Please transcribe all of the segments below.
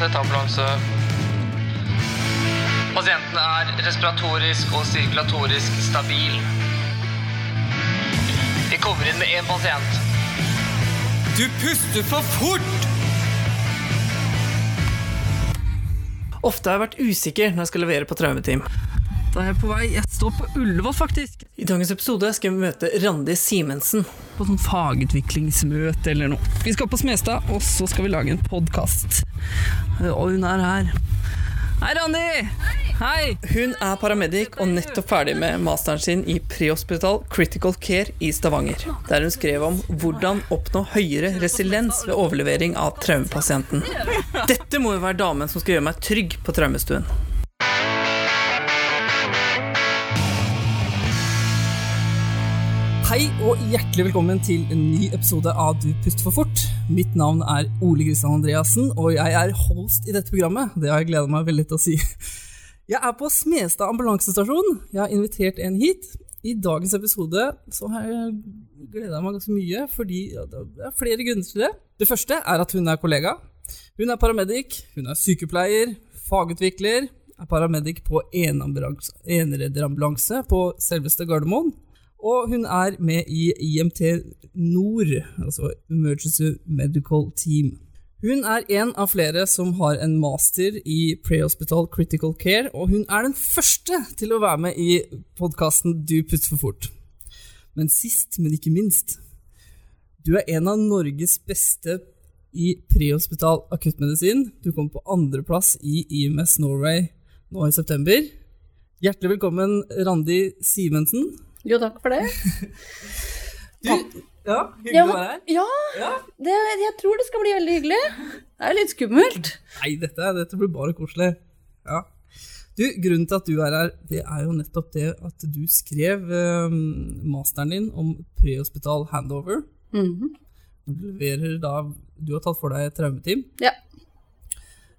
tettambulanse. Pasienten er respiratorisk og sirkulatorisk stabil. Vi kommer inn med én pasient. Du puster for fort! Ofte har jeg vært usikker når jeg skal levere på traumeteam. Da er jeg på vei. Jeg står på Ullevål, faktisk. I dagens episode skal vi møte Randi Simensen. På sånn fagutviklingsmøte eller noe. Vi skal på Smestad, og så skal vi lage en podkast. Og hun er her. Hei, Randi! Hei! Hun er paramedic og nettopp ferdig med masteren sin i prehospital critical care i Stavanger, der hun skrev om hvordan oppnå høyere resiliens ved overlevering av traumepasienten. Dette må jo være damen som skal gjøre meg trygg på traumestuen. Hei og hjertelig velkommen til en ny episode av Du puster for fort. Mitt navn er Ole Kristian Andreassen, og jeg er host i dette programmet. Det har jeg gleda meg veldig til å si. Jeg er på Smestad ambulansestasjon. Jeg har invitert en hit. I dagens episode så har jeg gleda meg ganske mye, fordi det er flere grunner til det. Det første er at hun er kollega. Hun er paramedic, hun er sykepleier, fagutvikler, er paramedic på enredderambulanse på selveste Gardermoen. Og hun er med i IMT Nord, altså Emergency Medical Team. Hun er en av flere som har en master i prehospital critical care, og hun er den første til å være med i podkasten Du puster for fort. Men sist, men ikke minst, du er en av Norges beste i prehospital akuttmedisin. Du kom på andreplass i IMS Norway nå i september. Hjertelig velkommen, Randi Simensen. Jo, takk for det. Du, ja, hyggelig Ja, å være her. ja Ja. det, jeg tror det skal bli veldig hyggelig. Det er litt skummelt. Nei, dette, dette blir bare koselig. Ja. Du, grunnen til at du er her, det er jo nettopp det at du skrev eh, masteren din om prehospital handover. Mm -hmm. du leverer da Du har tatt for deg et traumeteam. Ja.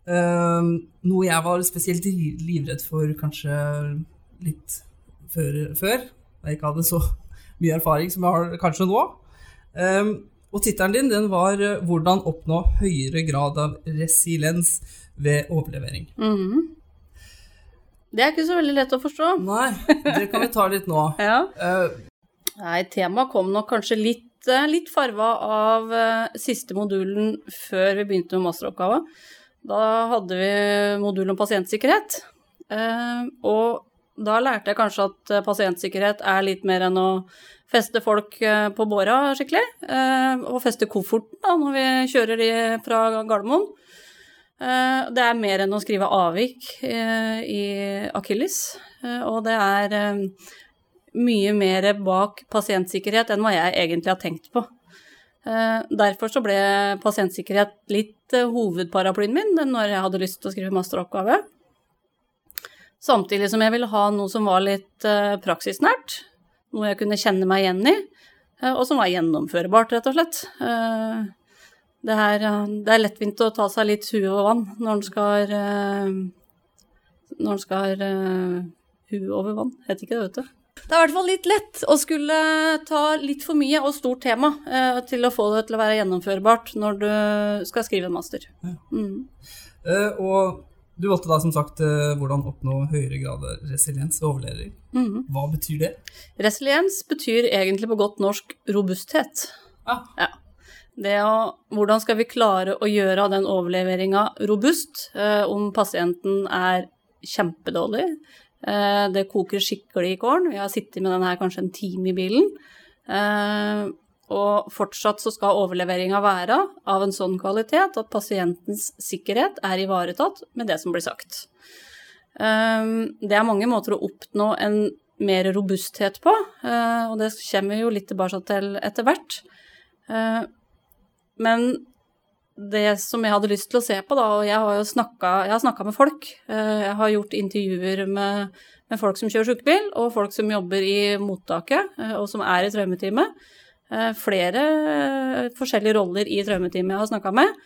Eh, noe jeg var spesielt livredd for kanskje litt før, før jeg ikke hadde så mye erfaring som jeg har kanskje nå. Um, og tittelen din den var eh, 'Hvordan oppnå høyere grad av resiliens ved overlevering'. Mhm. Det er ikke så veldig lett å forstå. Nei, det kan vi ta litt nå. Ja. uh, Nei, temaet kom nok kanskje litt, eh, litt farva av uh, siste modulen før vi begynte med masteroppgava. Da hadde vi modul om pasientsikkerhet. Uh, og da lærte jeg kanskje at eh, pasientsikkerhet er litt mer enn å feste folk eh, på båra skikkelig. eh, Og feste kofferten da, når vi kjører de fra Gardermoen. Det er mer enn å skrive avvik i Akilles, og det er mye mer bak pasientsikkerhet enn hva jeg egentlig har tenkt på. Derfor så ble pasientsikkerhet litt hovedparaplyen min når jeg hadde lyst til å skrive masteroppgave. Samtidig som jeg ville ha noe som var litt eh, praksisnært, noe jeg kunne kjenne meg igjen i, eh, og som var gjennomførbart, rett og slett. Eh, Det er, det er lettvint å ta seg litt hue over vann når en skal Når en skal hue over vann, heter ikke det, vet du. Det er i hvert fall litt lett å skulle ta litt for mye og stort tema eh, til å få det til å være gjennomførbart når du skal skrive en master. Mm. eh, og du valgte da som sagt eh, hvordan oppnå høyere grad av resiliens ved overlevering. Mhm. Hva betyr det? Resiliens betyr egentlig på godt norsk robusthet. Ah, Ja. Det å, hvordan skal vi klare å gjøre den overleveringa robust eh, om pasienten er kjempedårlig? Eh, det koker skikkelig i kålen. Vi har sittet med den her kanskje en time i bilen. Eh, og fortsatt så skal overleveringa være av en sånn kvalitet at pasientens sikkerhet er ivaretatt med det som blir sagt. Eh, det er mange måter å oppnå en mer robusthet på, eh, og det kommer vi jo litt tilbake til etter hvert. Eh, Men det som jeg hadde lyst til å se på, da, og jeg har jo snakka med folk, eh, jeg har gjort intervjuer med, med folk som kjører sykebil, og folk som jobber i mottaket, eh, og som er i traumeteamet. Eh, Flere eh, forskjellige roller i traumeteamet jeg har snakka med.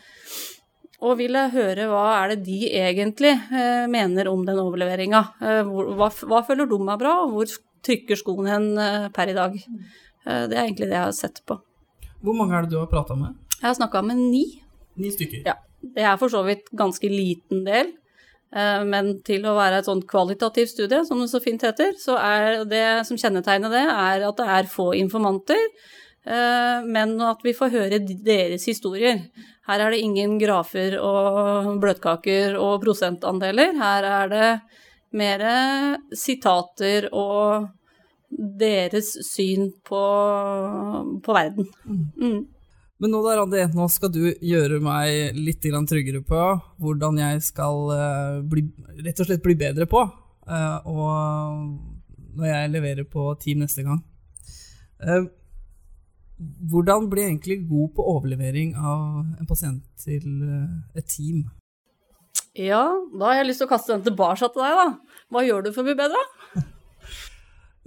Og ville høre hva er det de egentlig eh, mener om den overleveringa. Hva, hva føler de er bra, og hvor trykker skoen hen per i dag. Det er egentlig det jeg har sett på. hvor mange er det du har prata med? Jeg har snakka med ni. Ni stykker. Ja. Det er for så vidt ganske liten del, men til å være et sånt kvalitativt studie, som det så fint heter, så er det som kjennetegner det, er at det er få informanter, men at vi får høre deres historier. Her er det ingen grafer og bløtkaker og prosentandeler. Her er det mer sitater og deres syn på, på verden. Mm. Men nå da, Randi, nå skal du gjøre meg litt tryggere på hvordan jeg skal uh, bli, rett og slett bli bedre på uh, og når jeg leverer på team neste gang. Hvordan jeg egentlig god på overlevering av en pasient til et team? Ja, da har jeg lyst til å kaste den tilbake til deg, da. Hva gjør du for å bli bedre?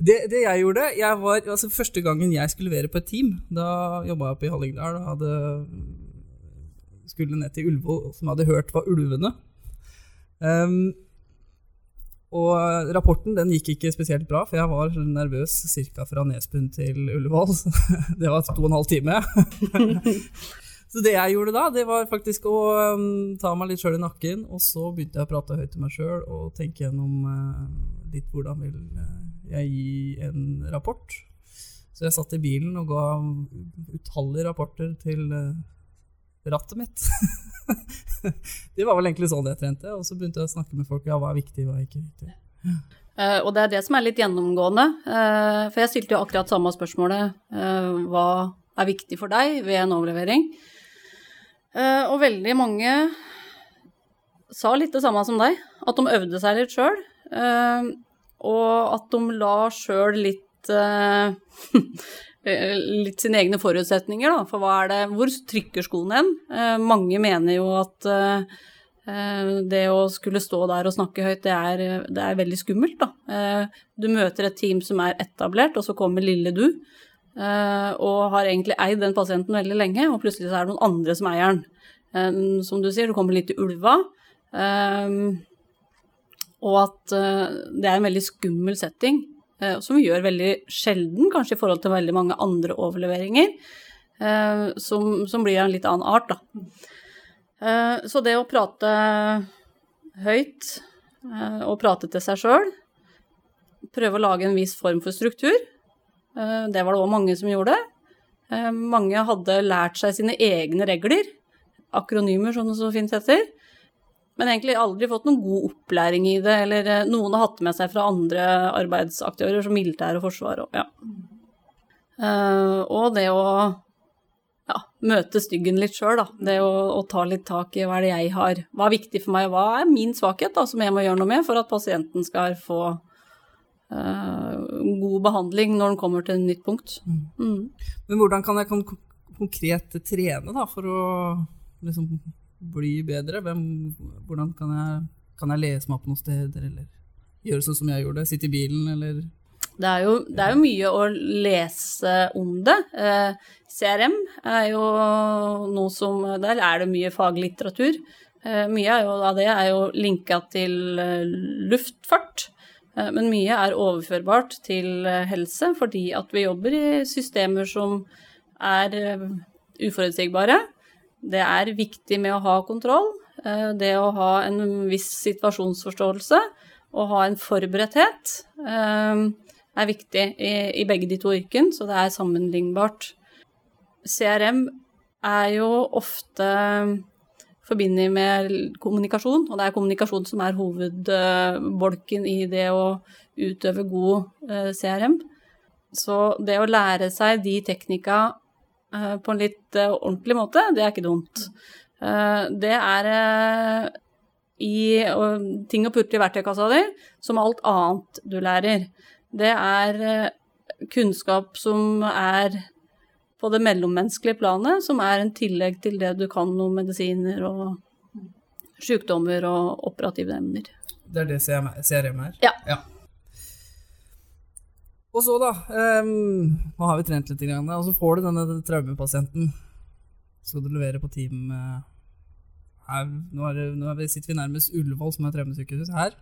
Det, det, jeg gjorde jeg var, altså Første gangen jeg skulle levere på et team, da jobba jeg oppe i Hallingdal og hadde, skulle ned til Ulvo, som hadde hørt var ulvene. Um, og rapporten den gikk ikke spesielt bra, for jeg var nervøs ca. fra Nesbyen til Ullevål. det var to og en halv time. så det jeg gjorde da, det var faktisk å um, ta meg litt sjøl i nakken, og så begynte jeg å prate høyt til meg sjøl og tenke gjennom uh, litt hvordan vil uh, jeg gi en rapport. Så jeg satt i bilen og ga utallige rapporter til uh, rattet mitt. det var vel egentlig sånn jeg trente, og så begynte jeg å snakke med folk. Ja, hva er viktig, hva er ikke viktig. Uh, og det er det som er litt gjennomgående. Uh, for jeg stilte jo akkurat samme spørsmålet. hva er viktig for deg ved en overlevering? og veldig mange sa litt det samme som deg, at de øvde seg litt sjøl. Og at de la sjøl litt uh, litt sine egne forutsetninger, da. For hva er det Hvor trykker skoen hen? Uh, mange mener jo at uh, det å skulle stå der og snakke høyt, det er, det er veldig skummelt, da. Du møter et team som er etablert, og så kommer lille du. Og har egentlig eid den pasienten veldig lenge, og plutselig så er det noen andre som eier den. Som du sier, du kommer litt i ulva. Og at det er en veldig skummel setting, som vi gjør veldig sjelden, kanskje i forhold til veldig mange andre overleveringer, uh, som, som, blir av en litt annen art, da. så det å prate høyt og prate til seg sjøl, prøve å lage en viss form for struktur, det var det òg mange som gjorde. mange hadde lært seg sine egne regler, akronymer, som det så fint heter men egentlig aldri fått noen god opplæring i det, eller eh, noen har hatt med seg fra andre arbeidsaktører, som militær og forsvar og ja. Uh, og det å ja, møte styggen litt sjøl, da. Det å, å, ta litt tak i hva er det jeg har, hva er viktig for meg, hva er min svakhet da, som jeg må gjøre noe med for at pasienten skal få uh, god behandling når den kommer til et nytt punkt. Mm. Mm. Men hvordan kan jeg konkret trene da, for å liksom bli bedre? Hvem, hvordan kan jeg, kan jeg, lese meg opp noen steder, eller gjøre sånn som jeg gjorde, sitte i bilen, eller det er, jo, det er jo mye å lese om det. Eh, CRM er jo noe som Der er det mye faglitteratur. Eh, mye av det er jo linka til eh, luftfart. Eh, men mye er overførbart til eh, helse, fordi at vi jobber i systemer som er uforutsigbare. Det er viktig med å ha kontroll, eh, det å ha en viss situasjonsforståelse og ha en forberedthet eh, er viktig i, begge de to yrkene, så det er sammenlignbart. CRM er jo ofte forbundet med kommunikasjon, og det er kommunikasjon som er hovedbolken i det å utøve god eh, CRM. Så det å lære seg de teknika Eh, på en litt eh, ordentlig måte, det er ikke dumt. Eh, det er i ting å putte i verktøykassa di, som alt annet du lærer. Det er kunnskap som er på det mellommenneskelige planet, som er en tillegg til det du kan om medisiner og sykdommer og operative emner. Det er det CRM er? Ja. ja. Og så, da um, Nå har vi trent litt, og så får du denne traumepasienten. Så skal du levere på team uh, her, Nå, er det, nå vi, sitter vi nærmest Ullevål, som er traumesykehuset her.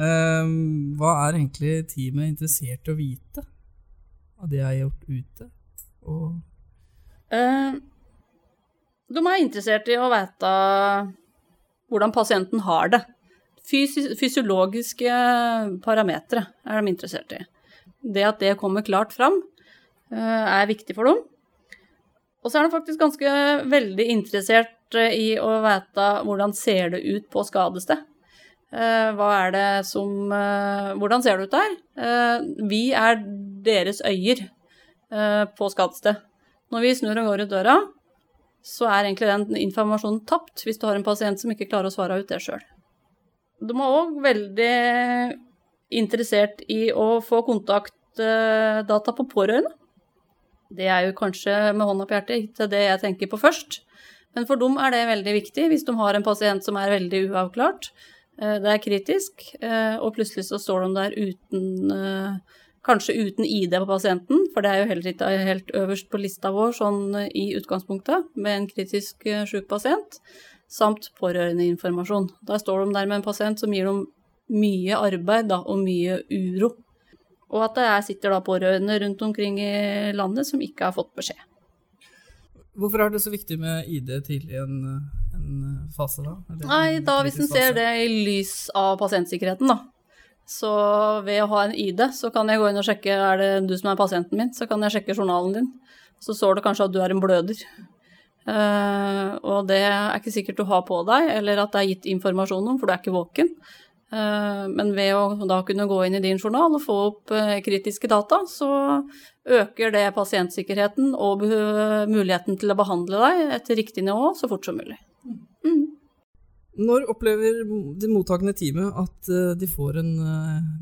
Um, hva er egentlig teamet interessert i å vite av det jeg har gjort ute? Og uh, De er interessert i å vite hvordan pasienten har det. Fysi fysiologiske parametere er de interessert i. Det at det kommer klart fram, eh, er viktig for dem. Og så er de faktisk ganske veldig interessert eh, i å vite hvordan ser det ut på skadested. Eh, som Hvordan ser det ut der? Vi er deres øyer på skadested. Når vi snur og går ut døra, så er egentlig den informasjonen tapt hvis du har en pasient som ikke klarer å svare ut det sjøl. De er òg veldig interessert i å få kontaktdata på pårørende. Det er jo kanskje med hånda på hjertet ikke det jeg tenker på først. Men for dem er det veldig viktig hvis de har en pasient som er veldig uavklart. Eh, det er kritisk, eh, og plutselig så står de der uten eh, Kanskje uten ID på pasienten, for det er jo heller ikke helt øverst på lista vår sånn i utgangspunktet, med en kritisk syk pasient, samt pårørendeinformasjon. Da står de der med en pasient som gir dem mye arbeid da, og mye uro. Og at det er, sitter da pårørende rundt omkring i landet som ikke har fått beskjed. Hvorfor er det så viktig med ID tidlig i en, en, fase, da? Nei, da hvis en ser det i lys av pasientsikkerheten, da. Så ved å ha en ID, så kan jeg gå inn og sjekke er det du som er pasienten min, så kan jeg sjekke journalen din. Så står det kanskje at du er en bløder. Uh, og det er ikke sikkert du har på deg, eller at det er gitt informasjon om, for du er ikke våken. Eh, men ved å da kunne gå inn i din journal og få opp eh, kritiske data, så øker det pasientsikkerheten og muligheten til å behandle deg etter riktig nivå så fort som mulig. Mm. Når opplever det mottakende teamet at eh, de får en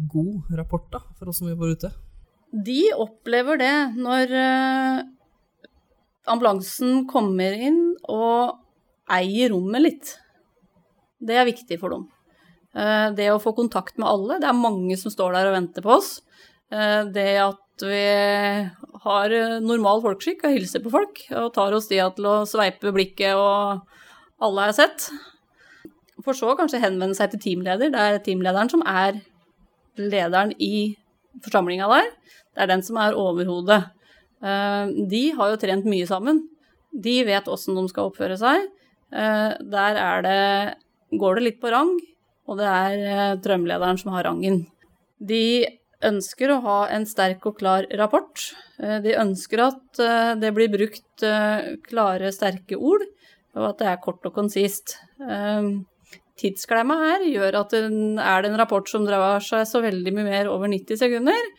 god rapport da, for oss som jobber ute? De opplever det når ambulansen kommer inn og eier rommet litt. Det er viktig for dem. Eh, det å få kontakt med alle. Det er mange som står der og venter på oss. Eh, det at vi har normal folkeskikk og hilser på folk, og tar oss tida til å sveipe blikket og alle er sett. For så kanskje henvende seg til teamleder. Det er teamlederen som er lederen i forsamlinga der. Det er den som er overhodet. Eh, de har jo trent mye sammen. De vet åssen de skal oppføre seg. Der er det Går det litt på rang, og det er eh, drømmelederen som har rangen. De ønsker å ha en sterk og klar rapport. Eh, de ønsker at eh, det blir brukt klare, sterke ord, og at det er kort og konsist. Tidsklemma her gjør at det er en rapport som drar seg så veldig mye mer over 90 sekunder,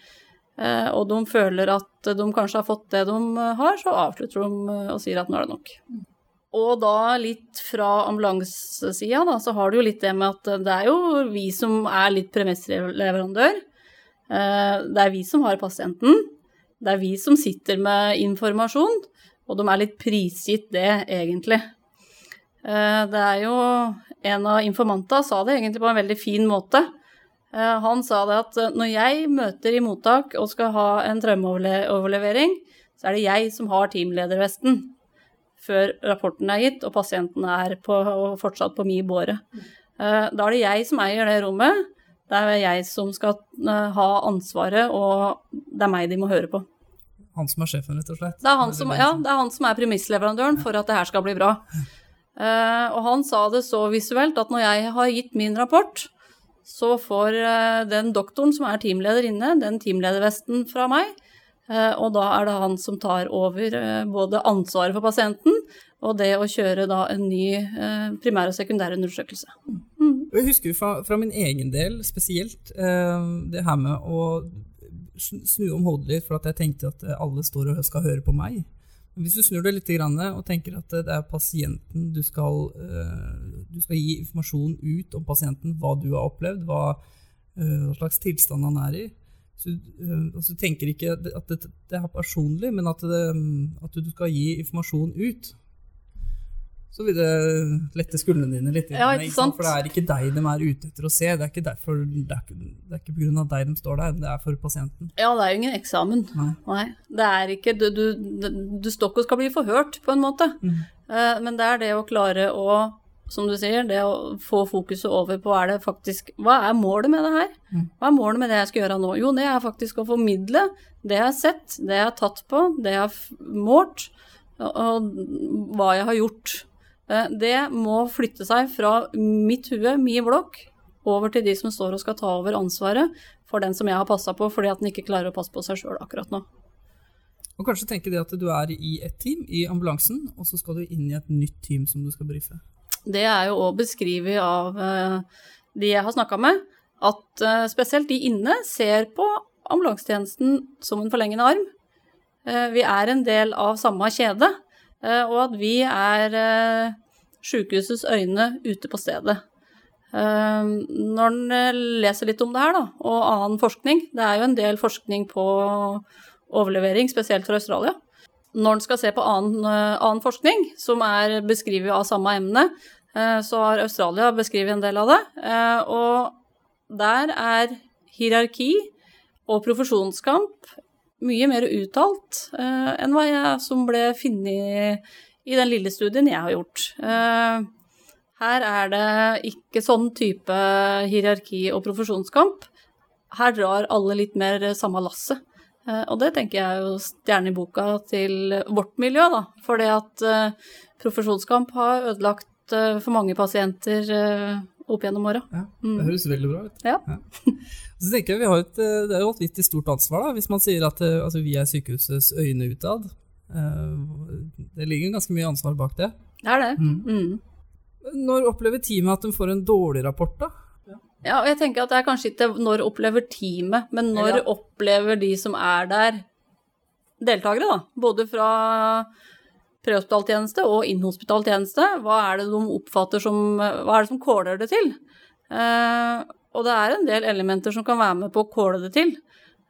og de føler at de kanskje har fått det de har, så avslutter de og sier at nå er det nok. Og da litt fra ambulansesida, da, så har du jo litt det med at det er jo vi som er litt premissleverandør. Eh, det er vi som har pasienten. Det er vi som sitter med informasjon, og de er litt prisgitt det, egentlig. Eh, det er jo En av informantene sa det egentlig på en veldig fin måte. Eh, han sa det at når jeg møter i mottak og skal ha en traumeoverlevering, så er det jeg som har teamledervesten før rapporten er gitt og pasienten er på, fortsatt på mi båre. Eh, da er det jeg som eier det rommet. Det er jeg som skal eh, ha ansvaret, og det er meg de må høre på. Han som er sjefen, rett og slett? Det er han som, ja, det er, han som er premissleverandøren for at det her skal bli bra. Uh, og han sa det så visuelt at når jeg har gitt min rapport, så får den doktoren som er teamleder inne, den teamledervesten fra meg, Eh, og da er det han som tar over eh, både ansvaret for pasienten og det å kjøre da en ny eh, primær- og sekundærundersøkelse. Mm. Jeg husker fra, fra, min egen del spesielt det her med å snu om hodet litt, for at jeg tenkte at alle står og skal høre på meg. Hvis du snur deg litt og tenker at det er pasienten du skal, du skal gi informasjon ut om pasienten, hva du har opplevd, hva, hva slags tilstand han er i, så, altså, du tenker ikke at det, det, er personlig, men at, det, at, du skal gi informasjon ut. Så vil det lette skuldrene dine litt. Ja, ikke sant? For det er ikke deg de er ute etter å se. Det er ikke, derfor, det er ikke, det er ikke på grunn av deg de står der, det er for pasienten. Ja, det er jo ingen eksamen. Nei. Nei det er ikke, du, du, du står ikke og skal bli forhørt, på en måte. Mm. Uh, men det er det å klare å som du sier, det å få fokuset over på er det faktisk Hva er målet med det her? Mm. Hva er målet med det jeg skal gjøre nå? Jo, det er faktisk å formidle det jeg har sett, det jeg har tatt på, det jeg har målt, og, hva jeg har gjort. Eh, det må flytte seg fra mitt hue, min blokk, over til de som står og skal ta over ansvaret for den som jeg har passa på, fordi at den ikke klarer å passe på seg sjøl akkurat nå. Og kanskje tenke det at du er i et team, i ambulansen, og så skal du inn i et nytt team som du skal brife. Det er jo òg beskrevet av eh, de jeg har snakka med, at eh, spesielt de inne ser på ambulansetjenesten som en forlengende arm. Eh, vi er en del av samme kjede, og at vi er sjukehusets øyne ute på stedet. Når en leser litt om det her, da, og annen forskning Det er jo en del forskning på overlevering, spesielt fra Australia. Når en skal se på annen, annen forskning, som er beskrevet av samme emne, Eh, så har Australia beskrevet en del av det. Eh, og der er hierarki og profesjonskamp mye mer uttalt eh, enn hva jeg som ble funnet i den lille studien jeg har gjort. Her er det ikke sånn type hierarki og profesjonskamp. Her drar alle litt mer samme lasset. Og det tenker jeg er jo stjerne i boka til vårt miljø, da. For det at profesjonskamp har ødelagt Eh, for mange pasienter eh, opp gjennom åra. Ja, det mm. høres veldig bra ut. Ja. ja. Så tenker jeg vi har et, eh, Det er jo et litt stort ansvar da, hvis man sier at altså, vi er sykehusets øyne utad. Det ligger ganske mye ansvar bak det. Det er det. Mm. Mm. Når opplever teamet at de får en dårlig rapport, da? Ja, og jeg tenker at det er kanskje ikke når opplever teamet, men når ja. opplever de som er der, deltakere, da. Både fra prehospitaltjeneste og inhospitaltjeneste. Hva er det de oppfatter som Hva er det som kåler det til? Eh, og det er en del elementer som kan være med på å kåle det til.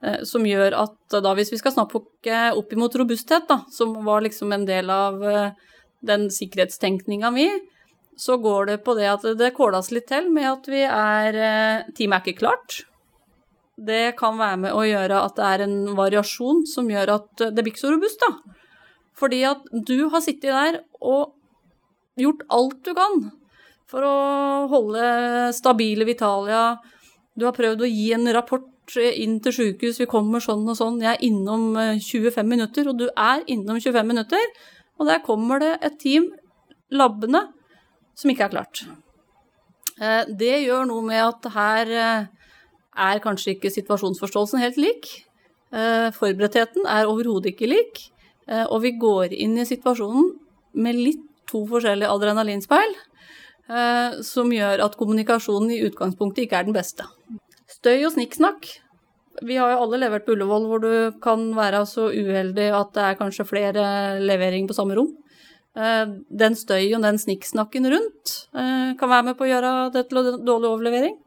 Eh, som gjør at da, hvis vi skal snakke opp imot robusthet, da, som var liksom en del av eh, den sikkerhetstenkninga mi, så går det på det at det kåles litt til med at vi er eh, Teamet er ikke klart. Det kan være med å gjøre at det er en variasjon som gjør at det blir ikke så robust, da. Fordi at du har sittet der og gjort alt du kan for å holde stabile Vitalia. Du har prøvd å gi en rapport inn til sykehus, vi kommer sånn og sånn, jeg er innom 25 eh, minutter, og du er innom 25 minutter, og der kommer det et team labbende som ikke er klart. Eh, det gjør noe med at her eh, er kanskje ikke situasjonsforståelsen helt lik. Forberedtheten er overhodet ikke lik. Eh, og vi går inn i situasjonen med litt to forskjellige adrenalinspeil, eh, som gjør at kommunikasjonen i utgangspunktet ikke er den beste. Støy og snikksnakk. Vi har jo alle levert på Ullevål hvor du kan være så uheldig at det er kanskje flere leveringer på samme rom. Eh, den støyen og den snikksnakken rundt kan være med på å gjøre det til dårlig overlevering.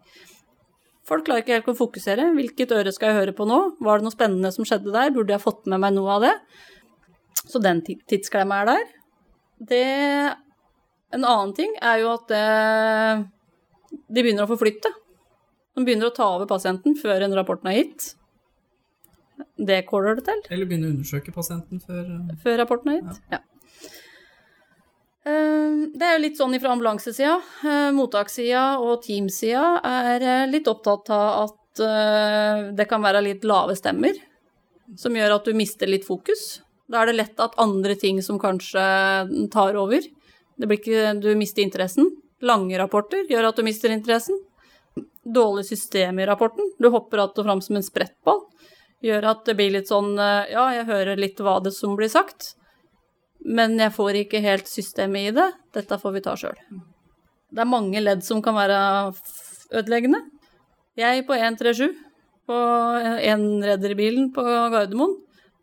Folk klarer ikke helt å fokusere. Hvilket øre skal jeg høre på nå? Var det noe spennende som skjedde der? Burde jeg fått med meg noe av det? Så den tidsklemma er der. Det En annen ting er jo at det, de begynner å forflytte. De begynner å ta over pasienten før en rapporten er gitt. Det caller det til. Eller begynne å undersøke pasienten før eh, Før rapporten er gitt, ja. ja. Eh, det er jo litt sånn fra ambulansesida. Eh, mottakssida og teamsida er litt opptatt av at det kan være litt lave stemmer, som gjør at du mister litt fokus. Da er det lett at andre ting som kanskje tar over. Ikke, du mister interessen. Lange rapporter gjør at du mister interessen. Dårlig system i rapporten. Du hopper att og fram som en sprettball. Gjør at det blir litt sånn Ja, jeg hører litt hva det som blir sagt, men jeg får ikke helt systemet i det. Dette får vi ta sjøl. Det er mange ledd som kan være ødeleggende. Jeg på 137, på enrederbilen på Gardermoen,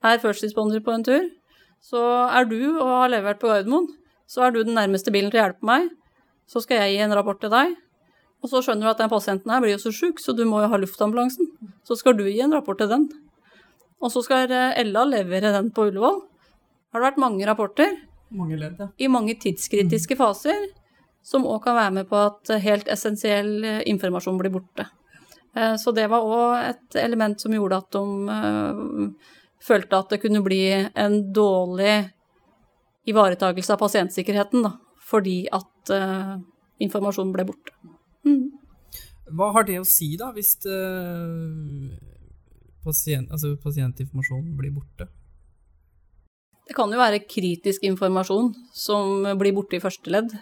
er førstesponder på en tur, så er du og har levert på Gardermoen, så er du den nærmeste bilen til å hjelpe meg. Så skal jeg gi en rapport til deg. Og så skjønner du at den pasienten her blir jo så sjuk, så du må jo ha luftambulansen. Så skal du gi en rapport til den. Og så skal eh, Ella levere den på Ullevål. Har det vært mange rapporter mange ledd, ja. i mange tidskritiske mm. faser, som òg kan være med på at helt essensiell eh, informasjon blir borte. Eh, så det var òg et element som gjorde at de følte at det kunne bli en dårlig ivaretakelse av pasientsikkerheten, da, fordi at informasjonen ble borte. Mm. Hva har det å si, da, hvis det, pasient, altså pasientinformasjonen blir borte? Det kan jo være kritisk informasjon som blir borte i første ledd,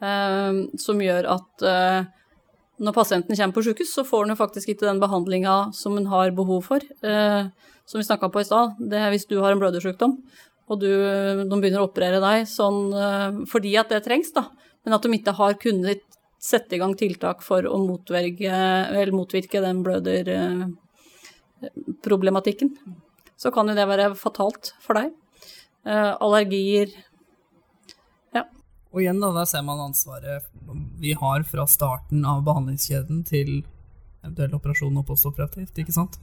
eh, som gjør at eh, når pasienten kommer på sykehus, så får han jo faktisk ikke den behandlinga som han har behov for. Eh, som vi snakka på i stad, det er hvis du har en blødersjukdom, og du, de begynner å operere deg sånn fordi at det trengs, da, men at de ikke har kunnet sette i gang tiltak for å motvirke den bløderproblematikken, så kan jo det være fatalt for deg. Eh, allergier Ja. Og igjen, da, der ser man ansvaret vi har fra starten av behandlingskjeden til eventuell operasjon og postoperativt, ikke sant?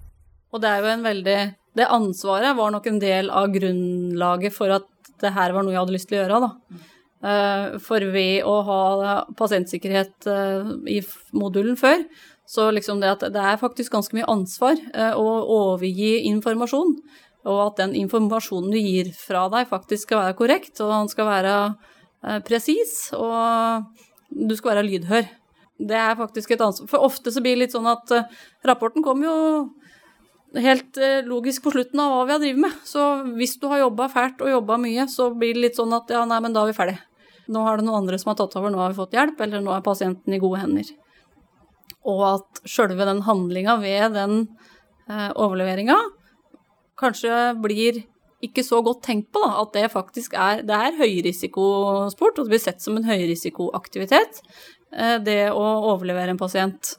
Og det er jo en veldig Det ansvaret var nok en del av grunnlaget for at det her var noe jeg hadde lyst til å gjøre, da. Eh, For ved å ha pasientsikkerhet eh, i modulen før, så liksom det at det er faktisk ganske mye ansvar å overgi informasjon. Og at den informasjonen du gir fra deg, faktisk skal være korrekt, og den skal være eh, presis, og du skal være lydhør. Det er faktisk et ansvar. For ofte så blir det litt sånn at eh, rapporten kommer jo helt eh, logisk på slutten av hva vi har drevet med. Så hvis du har jobba fælt og jobba mye, så blir det litt sånn at ja, nei, men da er vi ferdig. Nå er det noen andre som har tatt over, nå har vi fått hjelp, eller nå er pasienten i gode hender. Og at sjølve den handlinga ved den eh, overleveringa kanskje blir ikke så godt tenkt på, da, at det faktisk er, det er høyrisikosport, og det blir sett som en høyrisikoaktivitet, eh, det å overlevere en pasient.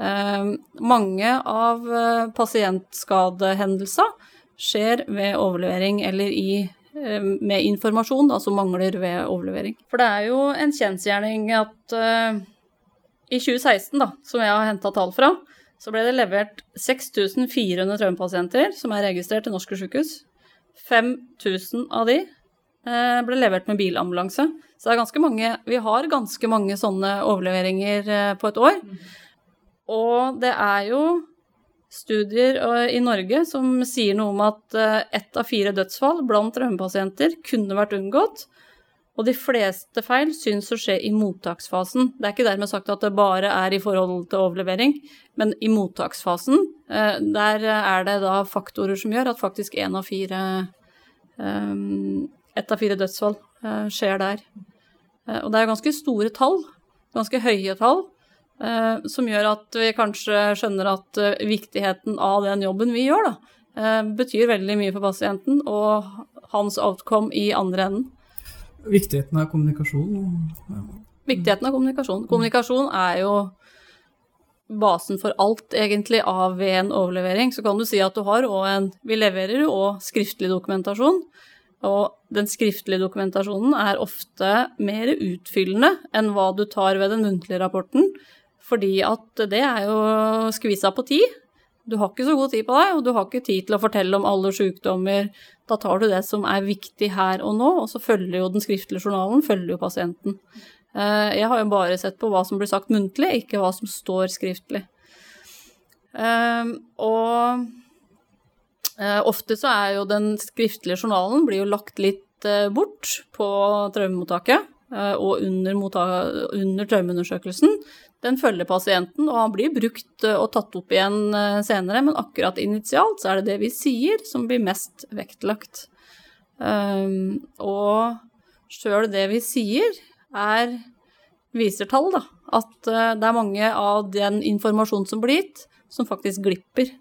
Eh, mange av eh, pasientskadehendelser skjer ved overlevering eller i, med informasjon som mangler ved overlevering. For det er jo en kjensgjerning at i 2016, da, som jeg har henta tall fra, så ble det levert 6400 traumepasienter som er registrert til norske sykehus. 5000 av de eh, ble levert med bilambulanse. Så det er ganske mange Vi har ganske mange sånne overleveringer eh, på et år. Og det er jo studier eh, i Norge som sier noe om at ett av fire dødsfall blant traumepasienter kunne vært unngått. Og de fleste feil syns å skje i mottaksfasen. Det er ikke dermed sagt at det bare er i forhold til overlevering, men i mottaksfasen, eh, der er det da faktorer som gjør at faktisk én av fire eh, Ett av fire dødsfall eh, skjer der. Og det er ganske store tall, ganske høye tall, som gjør at vi kanskje skjønner at viktigheten av den jobben vi gjør, da, betyr veldig mye for pasienten og hans outcome i andre enden. Viktigheten av kommunikasjon. Ja. Viktigheten av kommunikasjon. Kommunikasjon er jo basen for alt, egentlig, av en overlevering. Så kan du si at du har òg en Vi leverer jo òg skriftlig dokumentasjon. Og den skriftlige dokumentasjonen er ofte mer utfyllende enn hva du tar ved den muntlige rapporten, fordi at det er jo skvisa på tid. Du har ikke så god tid på deg, og du har ikke tid til å fortelle om alle sykdommer. Da tar du det som er viktig her og nå, og så følger jo den skriftlige journalen følger jo pasienten. Eh, Jeg har jo bare sett på hva som blir sagt muntlig, ikke hva som står skriftlig. Eh, Og eh, ofte så er jo den skriftlige journalen blir jo lagt litt bort på traumemottaket og under, motta- under traumeundersøkelsen. Den følger pasienten, og han blir brukt eh, og tatt opp igjen eh, senere, men akkurat initialt så er det det vi sier som blir mest vektlagt. Um, og sjøl det vi sier, er viser tall, da. At eh, det er mange av den informasjonen som blir gitt, som faktisk glipper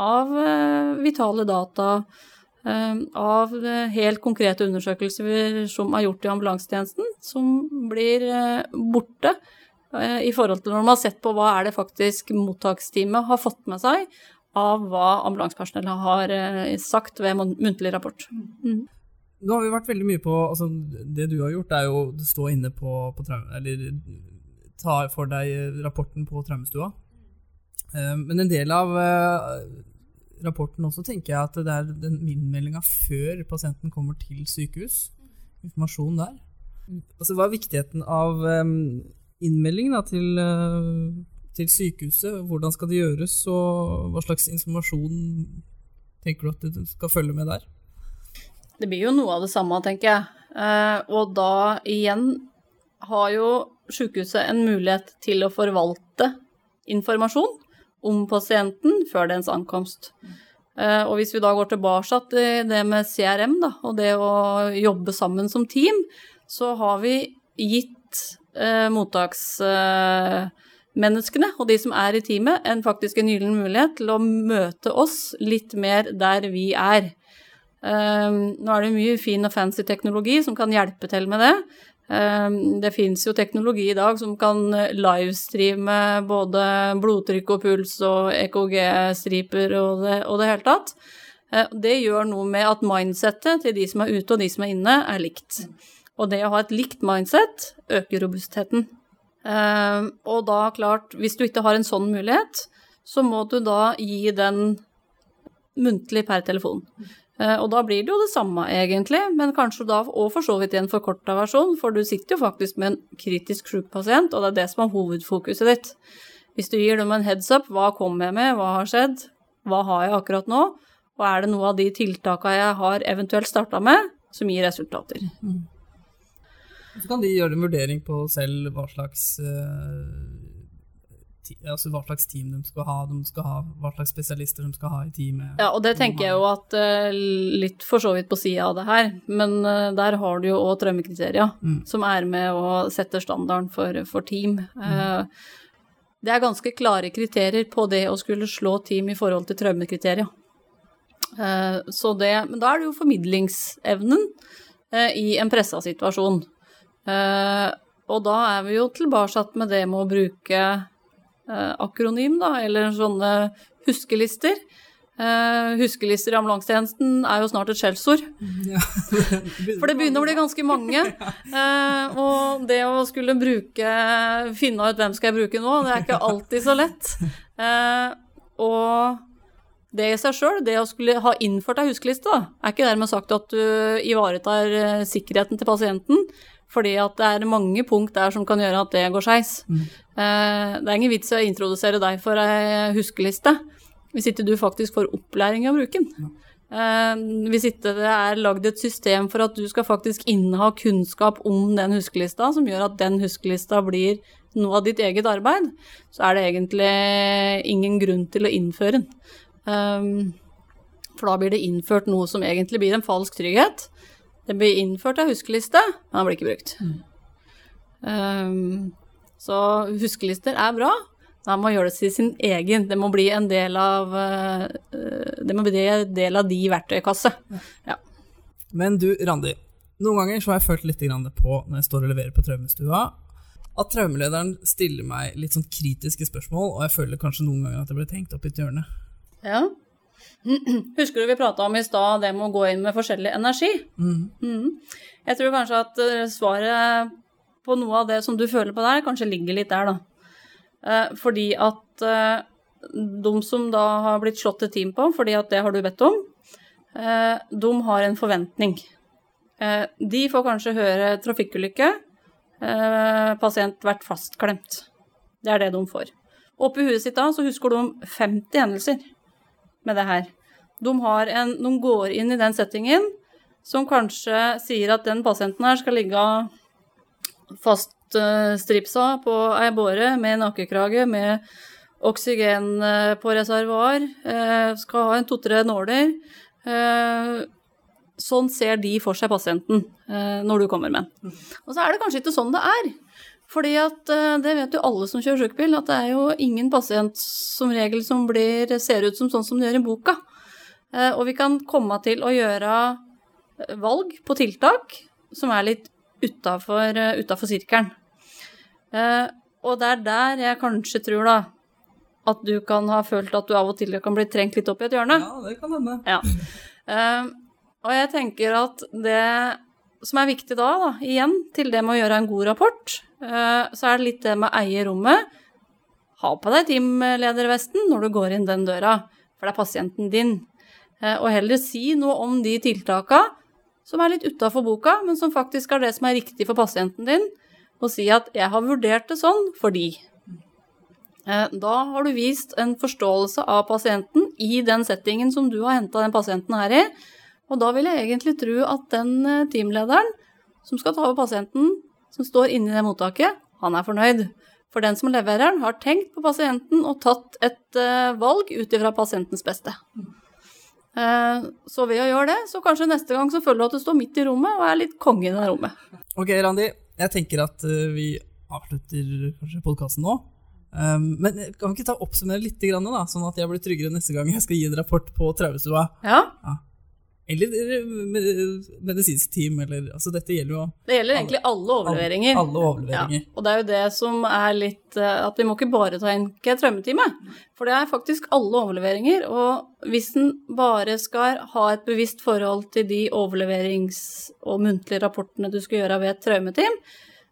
av eh, vitale data, eh, av eh, helt konkrete undersøkelser som er gjort i ambulansetjenesten, som blir eh, borte eh, i forhold til når man har sett på hva er det faktisk mottaksteamet har fått med seg av hva ambulansepersonellet har eh, sagt ved mun- muntlig rapport. Mm. Nå har vi vært veldig mye på altså, Det du har gjort, er jo å stå inne på, på. Eller ta for deg rapporten på traumestua. Eh, Men en del av rapporten også tenker jeg at det er den innmeldinga før pasienten kommer til sykehus. Informasjon der. Altså, hva er viktigheten av innmeldingen innmelding da, til, eh, til sykehuset? Hvordan skal det gjøres, og hva slags informasjon tenker du at du skal følge med der? Det blir jo noe av det samme, tenker jeg. Eh, og da igjen har jo sykehuset en mulighet til å forvalte informasjon om pasienten før dens ankomst. Eh, Og hvis vi da går tilbake til det med CRM da, og det å jobbe sammen som team, så har vi gitt eh, mottaksmenneskene og de som er i teamet, en faktisk en gyllen mulighet til å møte oss litt mer der vi er. Eh, nå er det mye fin og fancy teknologi som kan hjelpe til med det. Eh, Det fins jo teknologi i dag som kan livestreame både blodtrykk og puls og EKG-striper og det, og det hele tatt. Eh, Det gjør noe med at mindsettet til de som er ute og de som er inne, er likt. Og det å ha et likt mindset øker robustheten. Eh, Og da, klart, hvis du ikke har en sånn mulighet, så må du da gi den muntlig per telefon. Eh, Og da blir det jo det samme, egentlig, men kanskje da og for så vidt i en forkorta versjon, for du sitter jo faktisk med en kritisk sjuk pasient, og det er det som er hovedfokuset ditt. Hvis du gir dem en heads up, hva kommer jeg med, hva har skjedd, hva har jeg akkurat nå, og er det noe av de tiltakene jeg har eventuelt starta med, som gir resultater. Så kan de gjøre en vurdering på selv hva slags, eh, altså hva slags team de skal ha, de skal ha, hva slags spesialister de skal ha i teamet. Ja, og det tenker jeg jo at eh, litt for så vidt på sida av det her, men eh, der har du jo òg traumekriteria, Mm. som er med og setter standarden for, for team. Mm. det er ganske klare kriterier på det å skulle slå team i forhold til traumekriteria. Eh, så det, men da er det jo formidlingsevnen eh, i en pressa situasjon. Eh, og da er vi jo tilbake med det med å bruke eh, akronym, da, eller sånne huskelister. Eh, huskelister i ambulansetjenesten er jo snart et skjellsord. Ja. For det begynner å bli ganske mange. Eh, og det å skulle bruke Finne ut hvem skal jeg bruke nå, det er ikke alltid så lett. Eh, og det i seg sjøl, det å skulle ha innført ei huskeliste, da, er ikke dermed sagt at du ivaretar eh, sikkerheten til pasienten. Fordi at det er mange punkt der som kan gjøre at det går skeis. Eh, det er ingen vits å introdusere deg for ei huskeliste hvis ikke du faktisk får opplæring av å bruke den. Eh, hvis ikke det er lagd et system for at du skal faktisk inneha kunnskap om den huskelista, som gjør at den huskelista blir noe av ditt eget arbeid, så er det egentlig ingen grunn til å innføre den. Um, for da blir det innført noe som egentlig blir en falsk trygghet. Det blir innført ei huskeliste, men den blir ikke brukt. Um, så huskelister er bra, Da man må gjøre det til sin egen. Det må bli en del av, eh, det må bli en del av de verktøykasse. Ja. Men du, Randi. Noen ganger så har jeg følt litt på, når jeg står og leverer på traumestua, at traumelederen stiller meg litt sånn kritiske spørsmål, og jeg føler kanskje noen ganger at jeg ble tenkt opp i et hjørne. Ja. Husker du vi prata om i stad det med å gå inn med forskjellig energi? Mhm. Jeg tror kanskje at eh, svaret på noe av det som du føler på der, kanskje ligger litt der, da. Eh, Fordi at eh, de som da har blitt slått et team på, fordi at det har du bedt om, eh, de har en forventning. De får kanskje høre trafikkulykke, pasient vært fastklemt. Det er det de får. Oppi huet sitt da så husker de 50 hendelser med det her. De, en, de går inn i den settingen som kanskje sier at den pasienten her skal ligge faststripsa på ei båre med nakkekrage, med oksygen eh, på reservoar, eh, skal ha en to-tre nåler. Eh, Sånn ser de for seg pasienten når du kommer med den. Og så er det kanskje ikke sånn det er. Fordi at det vet jo alle som kjører sykebil, at det er jo ingen pasient som regel som blir, ser ut som sånn som det gjør i boka. Og vi kan komme til å gjøre valg på tiltak som er litt utafor uh, sirkelen. Eh, og det er der jeg kanskje tror da at du kan ha følt at du av og til kan bli trengt litt opp i et hjørne. Ja, det kan hende. Ja. Uh, og jeg tenker at det som er viktig da, da, igjen, til det med å gjøre en god rapport, uh, så er det litt det med å eie rommet. Ha på deg teamledervesten når du går inn den døra, for det er pasienten din. Uh, og heller si noe om de tiltaka som er litt utafor boka, men som faktisk er det som er riktig for pasienten din, og si at 'jeg har vurdert det sånn fordi'. Eh, Da har du vist en forståelse av pasienten i den settingen som du har henta den pasienten her i. Og da vil jeg egentlig tro at den eh, teamlederen som skal ta over pasienten, som står inne i det mottaket, han er fornøyd. For den som leverer den, har tenkt på pasienten og tatt et eh, valg ut ifra pasientens beste. Eh, Så ved å gjøre det, så kanskje neste gang så føler du at du står midt i rommet og er litt konge i det rommet. Ok, Randi. Jeg tenker at eh, vi avslutter kanskje podkasten nå. Um, men kan vi ikke ta oppsummere litt, da, sånn at jeg blir tryggere neste gang jeg skal gi en rapport på traumestua? Ja, Eller medisinsk team, eller Altså, dette gjelder jo det gjelder egentlig alle overleveringer. alle overleveringer. Ja, og det er jo det som er litt eh, At vi må ikke bare ta inn ikke et traumetime. For det er faktisk alle overleveringer. Og hvis en bare skal ha et bevisst forhold til de overleverings- og muntlige rapportene du skal gjøre ved et traumeteam,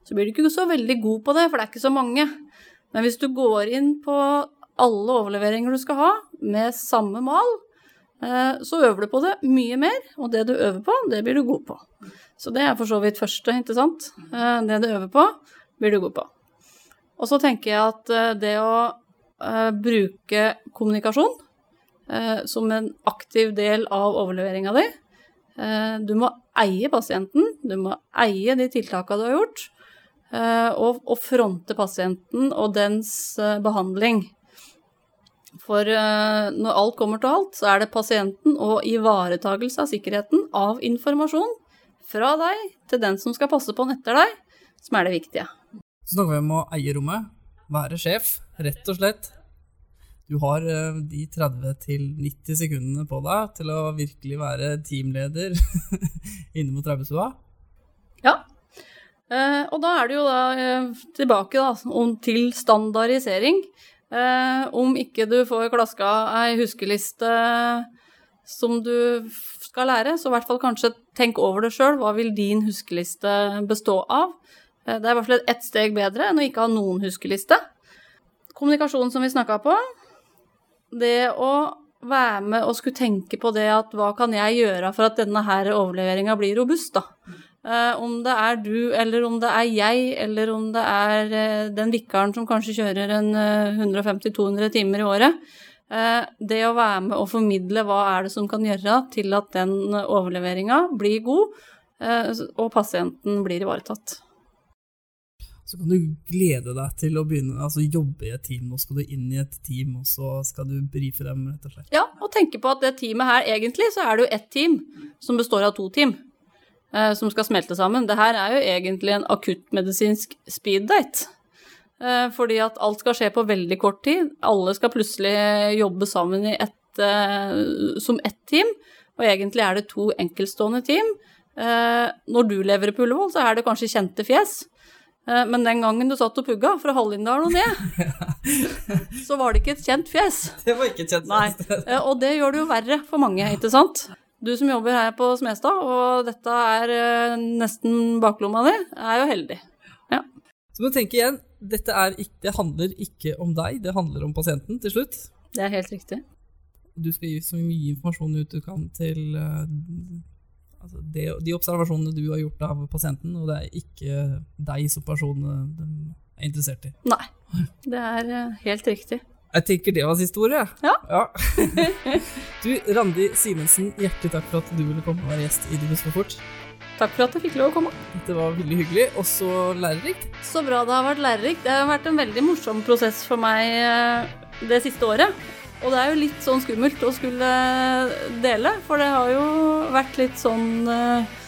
så blir du ikke så veldig god på det, for det er ikke så mange. Men hvis du går inn på alle overleveringer du skal ha, med samme mal, så øver du på det mye mer, og det du øver på, det blir du god på. Så det er for så vidt første, ikke sant? Eh, Det du øver på, blir du god på. Og så tenker jeg at eh, det å eh, bruke kommunikasjon eh, som en aktiv del av overleveringa di eh, Du må eie pasienten, du må eie de tiltakene du har gjort, eh, og, fronte pasienten og dens eh, behandling. For eh, når alt kommer til alt, så er det pasienten og ivaretagelse av sikkerheten av informasjon fra deg til den som skal passe på den etter deg, som er det viktige. Så snakker vi om å eie rommet, være sjef, rett og slett. Du har eh, de 30-90 sekundene på deg til å virkelig være teamleder inne mot traumestua. Ja. Eh, og da er det jo da tilbake da, til standardisering. Eh, om ikke du får klaska ei huskeliste som du skal lære, så i hvert fall kanskje tenk over det sjøl. Hva vil din huskeliste bestå av? Eh, det er i hvert fall ett steg bedre enn å ikke ha noen huskeliste. Kommunikasjonen som vi snakka på. Det å være med og skulle tenke på det at hva kan jeg gjøre for at denne her overleveringa blir robust, da. Eh, om det er du, eller om det er jeg, eller om det er uh, den vikaren som kanskje kjører en uh, 150-200 timer i året. Eh, det å være med og formidle hva er det som kan gjøre til at den overleveringa blir god, eh, og pasienten blir ivaretatt. Så kan du glede deg til å begynne, altså jobbe i et team. Nå skal du inn i et team, og så skal du brife dem, rett og slett. Ja, og tenke på at det teamet her, egentlig, så er det jo ett team som består av to team. Eh, som skal smelte sammen. Det her er jo egentlig en akuttmedisinsk speeddate. Eh, fordi at alt skal skje på veldig kort tid. Alle skal plutselig jobbe sammen i ett, eh, som ett team. Og egentlig er det to enkeltstående team. Eh, når du lever på Ullevål, så er det kanskje kjente fjes. Men den gangen du satt og pugga fra Hallingdal og ned, så var det ikke et kjent fjes. Det var ikke et kjent. fjes. Nei, og det gjør det jo verre for mange, ikke sant? Du som jobber her på Smestad, og dette er eh, nesten baklomma di, er jo heldig. Ja. Så må du tenke igjen, dette er ikke, det handler ikke om deg, det handler om pasienten til slutt. Det er helt riktig. Du skal gi så mye informasjon ut du kan til eh, altså det, de observasjonene du har gjort av pasienten, og det er ikke deg som person eh, er interessert i. Nei, det er helt riktig. Jeg tenker det var siste ordet. Ja. du, Randi Simensen, hjertelig takk for at du ville komme og være gjest i Dubus for fort. Takk for at jeg fikk lov å komme. Det var veldig hyggelig, og så lærerikt. Så bra det har vært lærerikt. Det har vært en veldig morsom prosess for meg eh, det siste året. Og det er jo litt sånn skummelt å skulle dele, for det har jo vært litt sånn eh,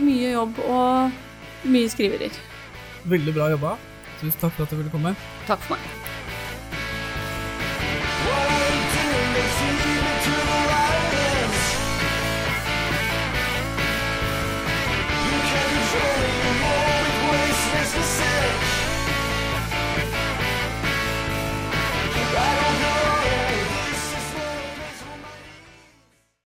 mye jobb og mye skriverier. Veldig bra jobba. Tusen takk for at du ville komme. Takk for meg.